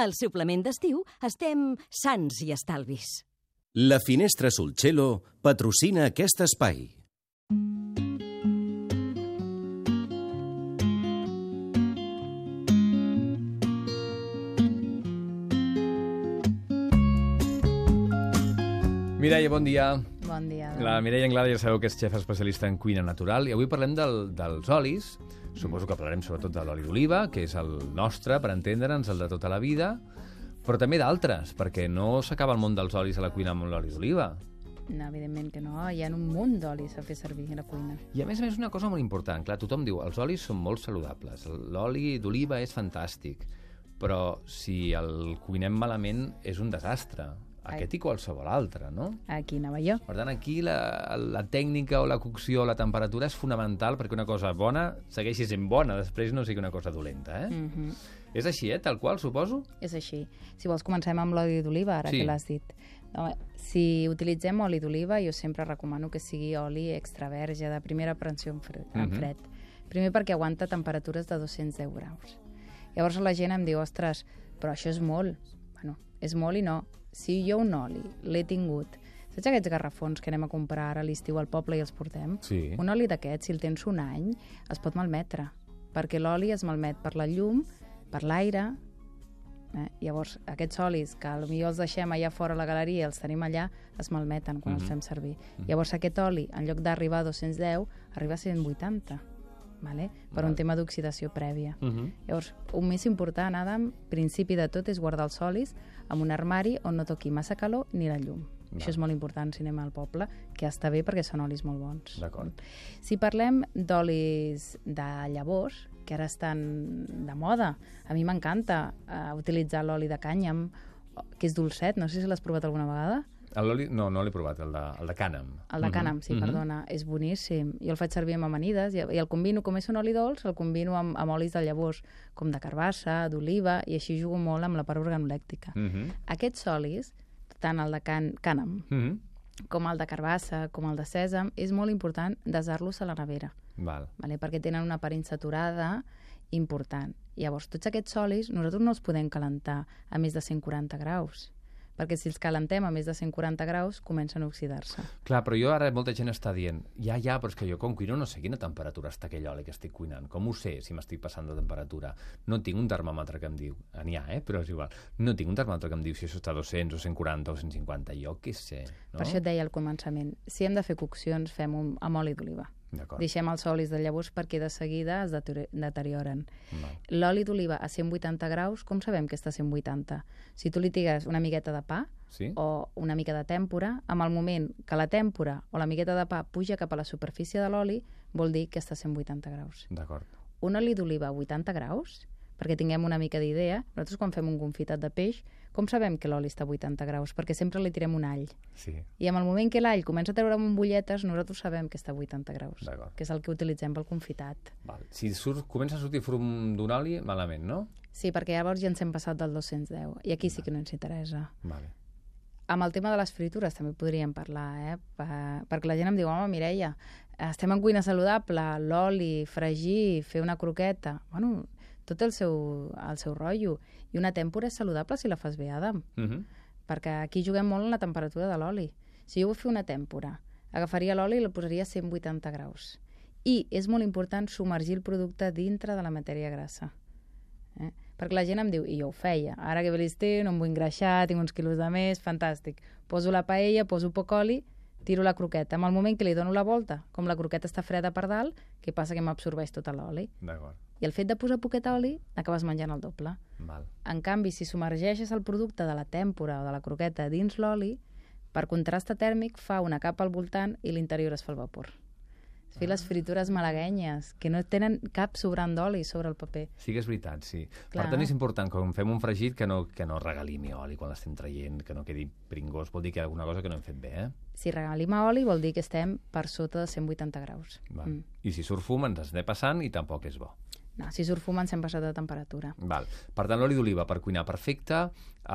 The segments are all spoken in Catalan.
Al suplement d'estiu estem sants i estalvis. La Finestra Solcello patrocina aquest espai. Mireia, bon dia. La Mireia Anglada ja sabeu que és xef especialista en cuina natural i avui parlem del, dels olis. Suposo que parlarem sobretot de l'oli d'oliva, que és el nostre, per entendre'ns, el de tota la vida, però també d'altres, perquè no s'acaba el món dels olis a la cuina amb l'oli d'oliva. No, evidentment que no. Hi ha un munt d'olis a fer servir a la cuina. I a més a més una cosa molt important, clar, tothom diu els olis són molt saludables, l'oli d'oliva és fantàstic, però si el cuinem malament és un desastre. Aquest i qualsevol altre, no? Aquí anava jo. Per tant, aquí la, la tècnica o la cocció o la temperatura és fonamental perquè una cosa bona segueixi sent bona, després no sigui una cosa dolenta, eh? Mm -hmm. És així, eh? Tal qual, suposo? És així. Si vols, comencem amb l'oli d'oliva, ara Sí. que l'has dit. Home, si utilitzem oli d'oliva, jo sempre recomano que sigui oli extra verge, de primera pressió en fred. En Mhm. fred. Primer perquè aguanta temperatures de 210 graus. Llavors la gent em diu, ostres, però això és molt. Bueno, és molt i no. Si jo un oli l'he tingut Saps aquests garrafons que anem a comprar ara a l'estiu al poble i els portem? Sí. Un oli d'aquests, si el tens un any, es pot malmetre, perquè l'oli es malmet per la llum, per l'aire... Eh? Llavors, aquests olis, que potser els deixem allà fora a la galeria i els tenim allà, es malmeten quan els fem servir. Llavors, aquest oli, en lloc d'arribar a 210, arriba a 180, vale? per un tema d'oxidació prèvia. Uh -huh. Llavors, un més important, Adam, principi de tot, és guardar els olis en un armari on no toqui massa calor ni la llum. Això és molt important si anem al poble, que està bé perquè són olis molt bons. D'acord. Si parlem d'olis de llavors, que ara estan de moda, a mi m'encanta uh, utilitzar l'oli de cànyam, que és dolcet, no sé si l'has provat alguna vegada. L'oli... No, no l'he provat, el de, el de cànem. El de cànem, sí, Mhm. perdona, és boníssim. Jo el faig servir amb amanides i, i el combino, com és un oli dolç, el combino amb, amb olis de llavors, com de carbassa, d'oliva, i així jugo molt amb la part organolèctica. Uh -huh. Aquests olis, tant el de can, cànem Uh -huh. com el de carbassa, com el de sèsam, és molt important desar-los a la nevera, Val. vale? perquè tenen una part insaturada important. Llavors, tots aquests olis nosaltres no els podem calentar a més de 140 graus, perquè si els calentem a més de 140 graus comencen a oxidar-se. Clar, però jo ara molta gent està dient ja, ja, però és que jo com cuino no sé quina temperatura està aquell oli que estic cuinant. Com ho sé si m'estic passant de temperatura? No tinc un termòmetre que em diu, ah, n'hi ha, eh? però és igual. No tinc un termòmetre que em diu si això està a 200 o 140 o 150, jo què sé. No? Per això et deia al començament, si hem de fer coccions, fem-ho amb oli d'oliva. Deixem els olis de llavors perquè de seguida es deteriore- deterioren. L'oli d'oliva a 180 graus, com sabem que està a 180? Si tu li tires una miqueta de pa Sí? o una mica de tèmpora, amb el moment que la tèmpora o la miqueta de pa puja cap a la superfície de l'oli, vol dir que està a 180 graus. D'acord. Un oli d'oliva a 80 graus, perquè tinguem una mica d'idea, nosaltres quan fem un confitat de peix, com sabem que l'oli està a 80 graus? Perquè sempre li tirem un all. Sí. I amb el moment que l'all comença a treure bombolletes, nosaltres sabem que està a 80 graus, que és el que utilitzem pel confitat. Val. Si surt, comença a sortir fum d'un oli, malament, no? Sí, perquè llavors ja ens hem passat del 210, i aquí sí que no ens interessa. Vale. Amb el tema de les fritures també podríem parlar, eh? Per, perquè la gent em diu, home, Mireia, estem en cuina saludable, l'oli, fregir, fer una croqueta... Bueno, tot el seu, el seu rotllo. I una tèmpora és saludable si la fas bé, Adam. Uh -huh. perquè aquí juguem molt en la temperatura de l'oli. Si jo vull fer una tèmpora, agafaria l'oli i la posaria a 180 graus. I és molt important submergir el producte dintre de la matèria grassa. Eh? Perquè la gent em diu, i jo ho feia, ara que ve l'estiu, no em vull engreixar, tinc uns quilos de més, fantàstic. Poso la paella, poso poc oli, tiro la croqueta. En el moment que li dono la volta, com la croqueta està freda per dalt, què passa? Que m'absorbeix tot l'oli. D'acord. I el fet de posar poquet oli, acabes menjant el doble. Val. En canvi, si submergeixes el producte de la tèmpora o de la croqueta dins l'oli, per contrast tèrmic fa una capa al voltant i l'interior es fa el vapor. Fer les fritures malaguenyes, que no tenen cap sobrant d'oli sobre el paper. Sí que és veritat, sí. Clar. Per tant, és important, quan fem un fregit, que no, que no regalimi oli quan l'estem traient, que no quedi pringós. Vol dir que hi ha alguna cosa que no hem fet bé, eh? Si regalim a oli vol dir que estem per sota de 180 graus. Val. Mm. I si surt fum ens n'he passant i tampoc és bo. No, si surt fum ens hem passat de temperatura. Val. Per tant, l'oli d'oliva per cuinar perfecte,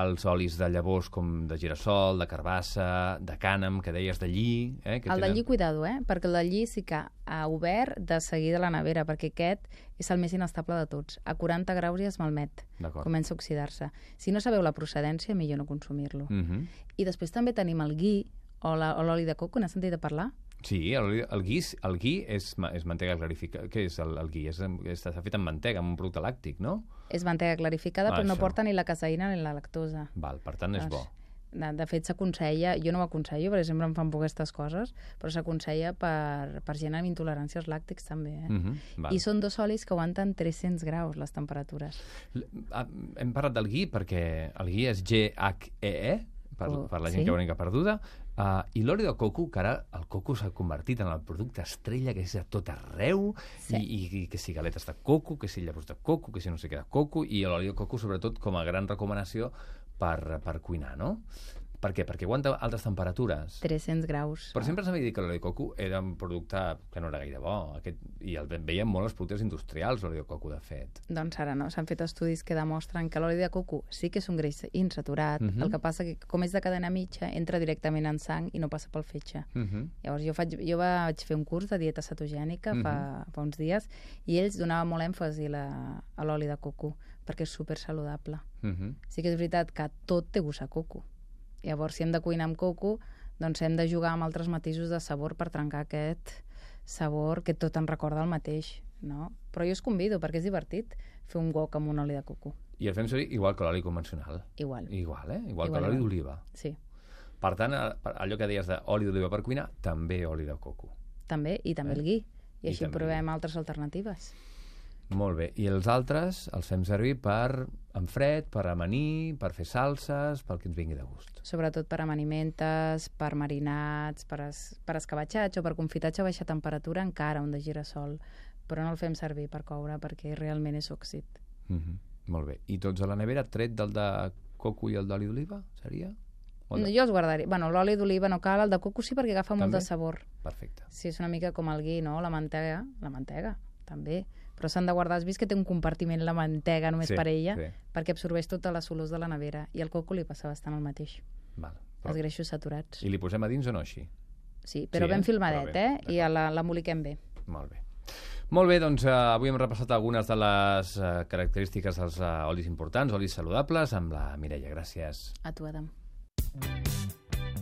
els olis de llavors com de girassol, de carbassa, de cànem, que deies de lli... Eh, que el de lli, cuidado, eh? perquè el de lli sí que ha obert de seguida la nevera, perquè aquest és el més inestable de tots. A 40 graus ja es malmet, comença a oxidar-se. Si no sabeu la procedència, millor no consumir-lo. Mm -hmm. I després també tenim el gui o l'oli de coco, n'has sentit a parlar? Sí, el, el, gui, el gui és, és mantega clarificada. Què és el, el gui? És, està fet amb mantega, amb un producte làctic, no? És mantega clarificada, Ah, però no això. porta ni la caseïna ni la lactosa. Val, per tant, és bo. De, de fet, s'aconsella, jo no ho aconsello, perquè sempre em fan por aquestes coses, però s'aconsella per, per gent amb intoleràncies làctics també. Eh? Mm -hmm. Val. I són dos olis que aguanten 300 graus, les temperatures. L- ah, Hem parlat del gui perquè el gui és G-H-E-E, per, Oh, per la gent sí? que ho perduda, uh, i l'oli de coco, que ara el coco s'ha convertit en el producte estrella que és a tot arreu, Sí. i, i, i que si galetes de coco, que si llavors de coco, que si no sé què de coco, i l'oli de coco sobretot com a gran recomanació per, per cuinar, no? Per què? Perquè aguanta altes temperatures. 300 graus. Però sempre s'havia dit que l'oli de coco era un producte que no era gaire bo. Aquest, I el veiem molt als productes industrials, l'oli de coco, de fet. Doncs ara no, s'han fet estudis que demostren que l'oli de coco sí que és un greix insaturat, Mhm. el que passa que com és de cadena mitja, entra directament en sang i no passa pel fetge. Uh -huh. Llavors jo, faig, jo vaig fer un curs de dieta cetogènica fa, fa uns dies i ells donaven molt èmfasi la, a l'oli de coco perquè és super saludable. Uh -huh. Sí que és veritat que tot té gust a coco. Llavors, si hem de cuinar amb coco, doncs hem de jugar amb altres matisos de sabor per trencar aquest sabor que tot ens recorda el mateix, no? Però jo us convido, perquè és divertit, fer un wok amb un oli de coco. I el fem servir igual que l'oli convencional. Igual, Igual, eh? Igual, Igual, que l'oli d'oliva. sí. Per tant, per- allò que deies d'oli d'oliva per cuinar, també oli de coco. També, i també Eh? el gui. I, I així també provem altres alternatives. Molt bé. I els altres els fem servir per en fred, per amanir, per fer salses, pel que ens vingui de gust. Sobretot per amanimentes, per marinats, per, es, per escabatxats o per confitatge a baixa temperatura, encara un de girassol. Però no el fem servir per coure perquè realment és òxid. Mm -hmm. Molt bé. I tots a la nevera, tret del de coco i el d'oli d'oliva, seria? O No, jo els guardaria. Bueno, l'oli d'oliva no cal, el de coco sí perquè agafa molt També? de sabor. Perfecte. Sí, és una mica com el gui, no? La mantega, la mantega, també. Però s'han de guardar. Has vist que té un compartiment la mantega només Sí, per ella? sí. Perquè absorbeix totes les olors de la nevera. I al coco li passa bastant el mateix. Val. Els greixos saturats. I li posem a dins o no així? Sí, però Sí, ben eh? filmadet, Però bé, eh? I a la- l'emboliquem bé. Molt bé. Molt bé, doncs eh, avui hem repassat algunes de les eh, característiques dels eh, olis importants, olis saludables, amb la Mireia. Gràcies. A tu, Adam.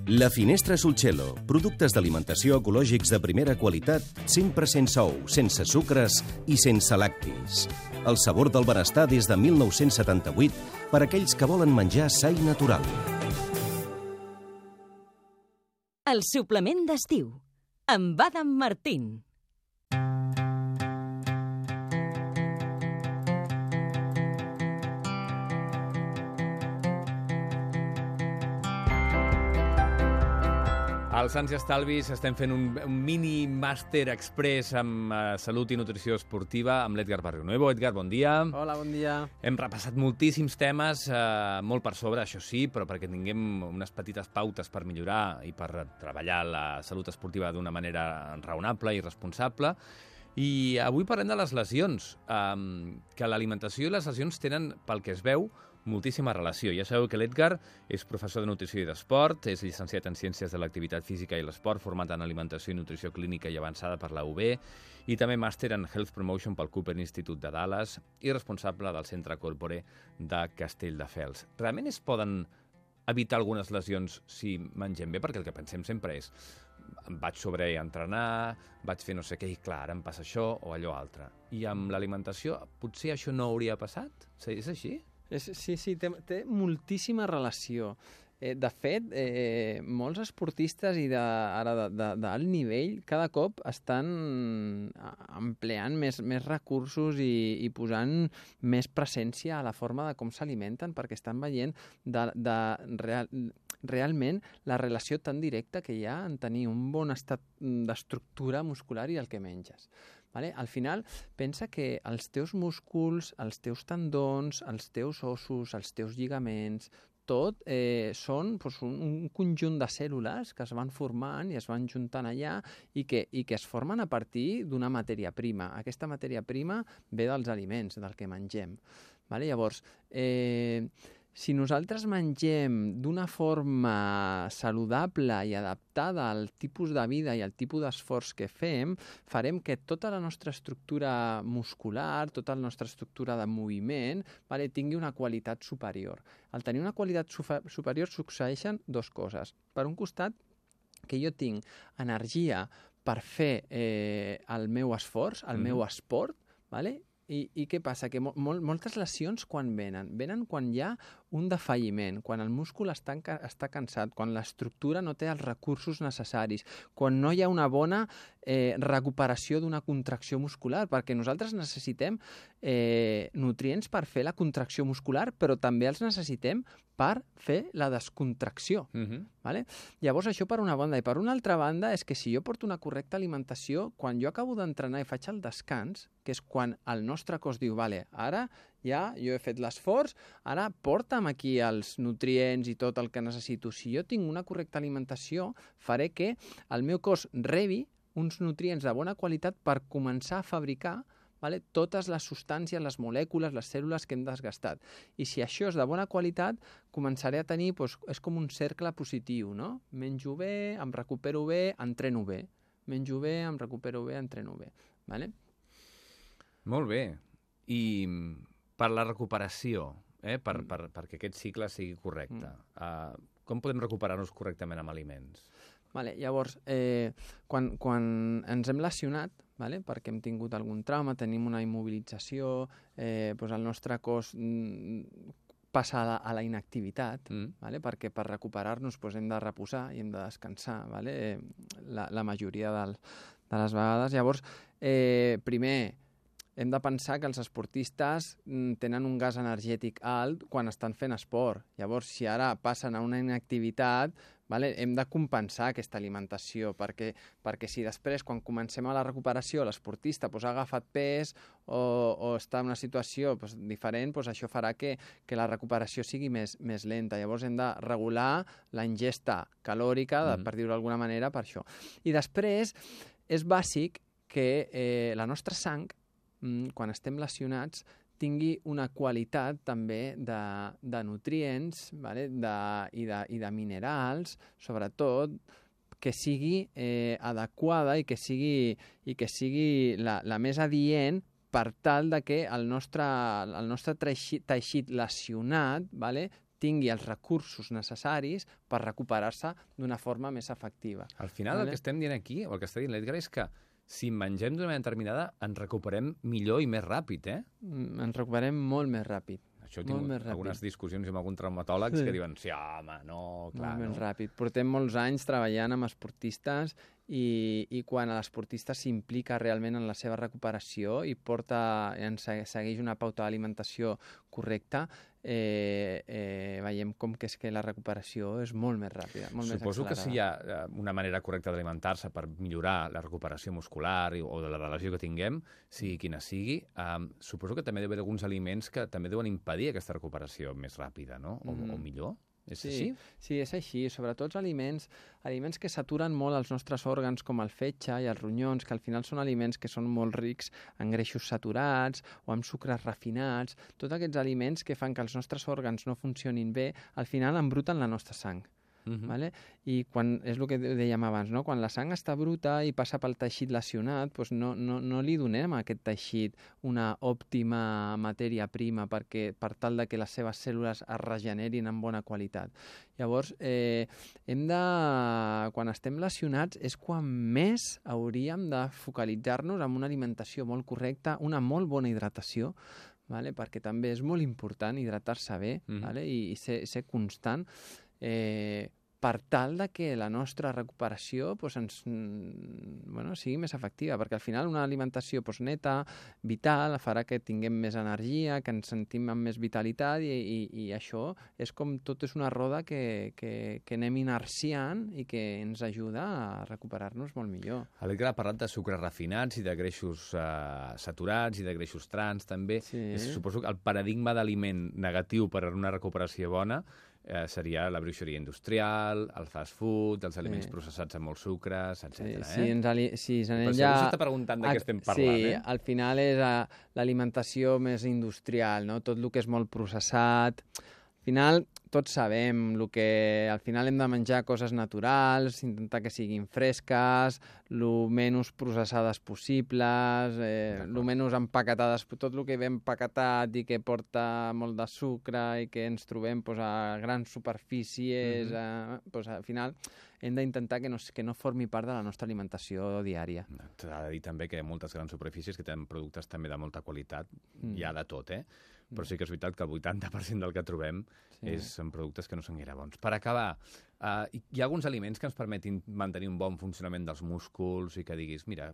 La Finestra Sulcello. Productes d'alimentació ecològics de primera qualitat, sempre sense ou, sense sucres i sense lactis. El sabor del benestar des de 1978 per aquells que volen menjar sa i natural. El suplement d'estiu. Amb Adam Martín. Al Sants i Estalvis estem fent un, un mini màster express amb uh, salut i nutrició esportiva amb l'Edgar Barrio Nuevo. Edgar, bon dia. Hola, bon dia. Hem repassat moltíssims temes, eh, molt per sobre, això sí, però perquè tinguem unes petites pautes per millorar i per treballar la salut esportiva d'una manera raonable i responsable. I avui parlem de les lesions, eh, que l'alimentació i les lesions tenen, pel que es veu, moltíssima relació. Ja sabeu que l'Edgar és professor de nutrició i d'esport, és llicenciat en Ciències de l'Activitat Física i l'Esport, format en Alimentació i Nutrició Clínica i Avançada per la UB, i també màster en Health Promotion pel Cooper Institute de Dallas i responsable del Centre Corpore de Castelldefels. Realment es poden evitar algunes lesions si mengem bé? Perquè el que pensem sempre és vaig sobreentrenar, vaig fer no sé què, i clar, em passa això o allò altre. I amb l'alimentació potser això no hauria passat? És així? És, sí, sí, té, té moltíssima relació. Eh, de fet, eh, molts esportistes i de, ara d'alt nivell cada cop estan a- empleant més, més recursos i, i posant més presència a la forma de com s'alimenten perquè estan veient de, de real, realment la relació tan directa que hi ha en tenir un bon estat d'estructura muscular i el que menges. Vale? Al final, pensa que els teus músculs, els teus tendons, els teus ossos, els teus lligaments, tot eh, són doncs, un, un conjunt de cèl·lules que es van formant i es van juntant allà i que, i que es formen a partir d'una matèria prima. Aquesta matèria prima ve dels aliments, del que mengem. Vale? Llavors, eh, si nosaltres mengem d'una forma saludable i adaptada al tipus de vida i al tipus d'esforç que fem, farem que tota la nostra estructura muscular, tota la nostra estructura de moviment, vale, tingui una qualitat superior. Al tenir una qualitat superior succeeixen dues coses. Per un costat, que jo tinc energia per fer eh, el meu esforç, el mm -hmm. meu esport, vale? I, I què passa? Que mo moltes lesions quan venen? Venen quan hi ha un defalliment, quan el múscul està, està cansat, quan l'estructura no té els recursos necessaris, quan no hi ha una bona eh, recuperació d'una contracció muscular, perquè nosaltres necessitem eh, nutrients per fer la contracció muscular, però també els necessitem per fer la descontracció. Uh -huh. vale? Llavors, això per una banda. I per una altra banda és que si jo porto una correcta alimentació, quan jo acabo d'entrenar i faig el descans, que és quan el nostre cos diu, vale, ara ja jo he fet l'esforç, ara porta'm aquí els nutrients i tot el que necessito. Si jo tinc una correcta alimentació, faré que el meu cos rebi uns nutrients de bona qualitat per començar a fabricar vale? totes les substàncies, les molècules, les cèl·lules que hem desgastat. I si això és de bona qualitat, començaré a tenir, doncs, és com un cercle positiu, no? Menjo bé, em recupero bé, entreno bé. Menjo bé, em recupero bé, entreno bé. Vale? Molt bé. I per la recuperació, eh? per, mm. per, perquè aquest cicle sigui correcte, mm. uh, com podem recuperar-nos correctament amb aliments? Vale, llavors, eh, quan, quan ens hem lesionat, vale? perquè hem tingut algun trauma, tenim una immobilització, eh, doncs el nostre cos mm, passa a la, a la inactivitat, mm. vale? perquè per recuperar-nos doncs hem de reposar i hem de descansar, vale? eh, la, la majoria del, de les vegades. Llavors, eh, primer, hem de pensar que els esportistes mm, tenen un gas energètic alt quan estan fent esport. Llavors, si ara passen a una inactivitat, vale, hem de compensar aquesta alimentació, perquè, perquè si després, quan comencem a la recuperació, l'esportista pues, ha agafat pes o, o està en una situació pues, diferent, pues, això farà que, que la recuperació sigui més, més lenta. Llavors hem de regular la ingesta calòrica, de, mm. per dir-ho d'alguna manera, per això. I després és bàsic que eh, la nostra sang quan estem lesionats, tingui una qualitat també de, de nutrients vale? de, i, de, i de minerals, sobretot, que sigui eh, adequada i que sigui, i que sigui la, la més adient per tal de que el nostre, el nostre teixit, teixit lesionat vale, tingui els recursos necessaris per recuperar-se d'una forma més efectiva. Al final vale? el que estem dient aquí, o el que està dient l'Edgar, és que si mengem d'una manera determinada, ens recuperem millor i més ràpid, eh? Mm, ens recuperem molt més ràpid. Això he tingut algunes discussions amb algun traumatòlegs sí. que diuen, sí, home, no, clar, molt no. més ràpid. Portem molts anys treballant amb esportistes i, i quan l'esportista s'implica realment en la seva recuperació i porta, en segueix una pauta d'alimentació correcta, eh, eh, veiem com que és que la recuperació és molt més ràpida, molt Suposo més que si hi ha eh, una manera correcta d'alimentar-se per millorar la recuperació muscular i, o de la relació que tinguem, sigui quina sigui, eh, suposo que també hi ha alguns aliments que també deuen impedir aquesta recuperació més ràpida, no? O, mm. o millor? És sí, així? Sí, és així. Sobretot els aliments, aliments que saturen molt els nostres òrgans, com el fetge i els ronyons, que al final són aliments que són molt rics en greixos saturats o amb sucres refinats. Tots aquests aliments que fan que els nostres òrgans no funcionin bé, al final embruten la nostra sang. Uh -huh. vale? I quan, és el que dèiem abans, no? quan la sang està bruta i passa pel teixit lesionat, doncs no, no, no li donem a aquest teixit una òptima matèria prima perquè, per tal de que les seves cèl·lules es regenerin en bona qualitat. Llavors, eh, hem de, quan estem lesionats és quan més hauríem de focalitzar-nos en una alimentació molt correcta, una molt bona hidratació, vale? perquè també és molt important hidratar-se bé mm -hmm. vale? I, i ser, ser constant eh, per tal de que la nostra recuperació pues, ens, bueno, sigui més efectiva, perquè al final una alimentació pues, neta, vital, farà que tinguem més energia, que ens sentim amb més vitalitat i, i, i això és com tot és una roda que, que, que anem inerciant i que ens ajuda a recuperar-nos molt millor. L'Edgar ha parlat de sucres refinats i de greixos uh, saturats i de greixos trans també. Sí. És, suposo que el paradigma d'aliment negatiu per a una recuperació bona eh, seria la bruixeria industrial, el fast food, els aliments Sí. processats amb molts sucres, etc. Sí, eh? si ens, ali- si Però anem si ja... s'està preguntant de què estem parlant, sí, eh? al final és eh, l'alimentació més industrial, no? tot el que és molt processat. Al final, tots sabem el que... Al final hem de menjar coses naturals, intentar que siguin fresques, el menys processades possibles, eh, el menys empaquetades, tot el que ve empaquetat i que porta molt de sucre i que ens trobem pues, a grans superfícies, Mhm. eh, pues, al final hem d'intentar que no, que no formi part de la nostra alimentació diària. T'ha de dir també que hi ha moltes grans superfícies que tenen productes també de molta qualitat, Mm. hi ha de tot, eh? Però sí que és veritat que el 80% del que trobem Sí. és, són productes que no són gaire bons. Per acabar, uh, hi ha alguns aliments que ens permetin mantenir un bon funcionament dels músculs i que diguis, mira,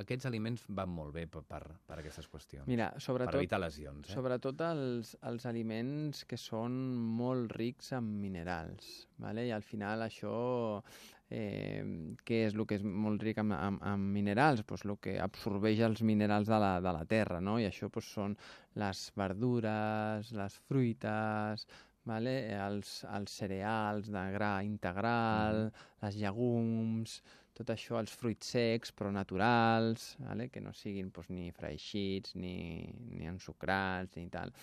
aquests aliments van molt bé per, per, per aquestes qüestions. Mira, per sobretot, evitar lesions, eh? sobretot els, els aliments que són molt rics en minerals, vale? i al final això, eh, què és el que és molt ric en, en, en minerals? Pues el que absorbeix els minerals de la, de la terra, no? i això pues, són les verdures, les fruites, vale? els, els cereals de gra integral, les llegums, tot això, els fruits secs però naturals, vale? que no siguin pues, ni freixits ni, ni ensucrats ni tal.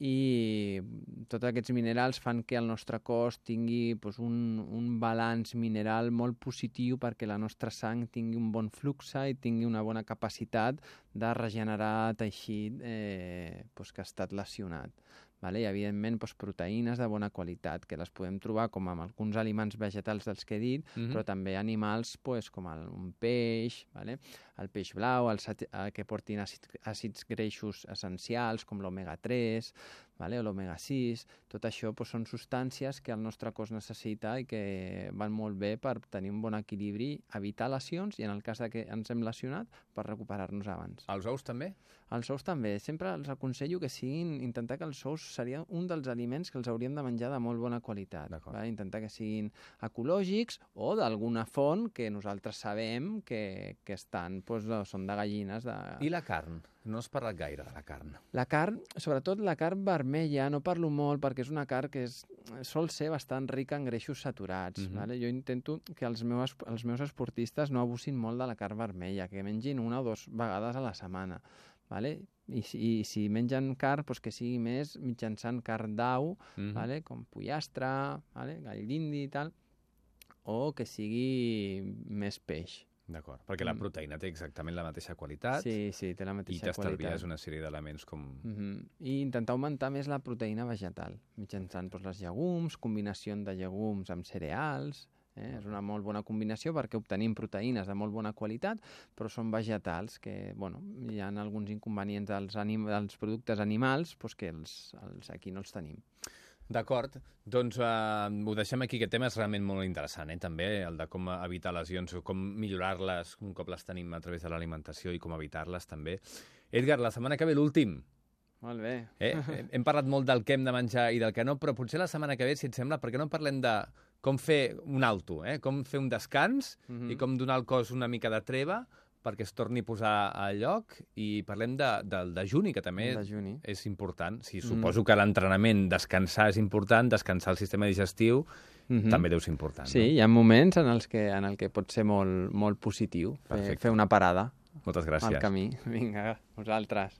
I tots aquests minerals fan que el nostre cos tingui pues, un, un balanç mineral molt positiu perquè la nostra sang tingui un bon flux i tingui una bona capacitat de regenerar teixit eh, pues, que ha estat lesionat. Vale? I, evidentment, doncs, proteïnes de bona qualitat, que les podem trobar com amb alguns aliments vegetals dels que he dit, Mhm. però també animals doncs, com el, un peix, vale? el peix blau, els, eh, que portin àcids, àcids greixos essencials, com l'omega-3, vale? o l'omega-6. Tot això doncs, són substàncies que el nostre cos necessita i que van molt bé per tenir un bon equilibri, evitar lesions i, en el cas de que ens hem lesionat, per recuperar-nos abans. Els ous també? Els ous també. Sempre els aconsello que siguin... Intentar que els ous seria un dels aliments que els hauríem de menjar de molt bona qualitat. D'acord. Va? Intentar que siguin ecològics o d'alguna font que nosaltres sabem que, que estan, doncs, són de gallines. De... I la carn? No has parlat gaire de la carn. La carn, sobretot la carn vermella, no parlo molt perquè és una carn que és, sol ser bastant rica en greixos saturats. Mhm. vale? Jo intento que els meus, els meus esportistes no abusin molt de la carn vermella, que mengin una o dues vegades a la setmana. Vale? I, si, I si mengen carn, doncs que sigui més mitjançant carn d'au, Mhm. vale? com pollastre, vale? gall d'indi i tal, o que sigui més peix. D'acord, perquè la Mm. proteïna té exactament la mateixa qualitat Sí, sí, té la i mateixa t'estalvies qualitat. una sèrie d'elements com... Mm -hmm. I intentar augmentar més la proteïna vegetal, mitjançant doncs, les llegums, combinació de llegums amb cereals, eh? és una molt bona combinació perquè obtenim proteïnes de molt bona qualitat, però són vegetals, que bueno, hi ha alguns inconvenients dels, anim dels productes animals doncs que els, els, aquí no els tenim. D'acord, doncs uh, ho deixem aquí, aquest tema és realment molt interessant, eh? també, el de com evitar lesions o com millorar-les un cop les tenim a través de l'alimentació i com evitar-les també. Edgar, la setmana que ve l'últim. Molt bé. Eh? hem parlat molt del que hem de menjar i del que no, però potser la setmana que ve, si et sembla, perquè no parlem de com fer un alto, eh? com fer un descans Mm -hmm. i com donar al cos una mica de treva perquè es torni a posar a lloc i parlem de, del dejuni, que també dejuni. és important. Sí, Mm. suposo que l'entrenament, descansar és important, descansar el sistema digestiu Mm -hmm. també deu ser important. Sí, hi ha moments en els que, en el que pot ser molt, molt positiu fer, Perfecte. fer una parada No? Moltes al gràcies. camí. Vinga, vosaltres.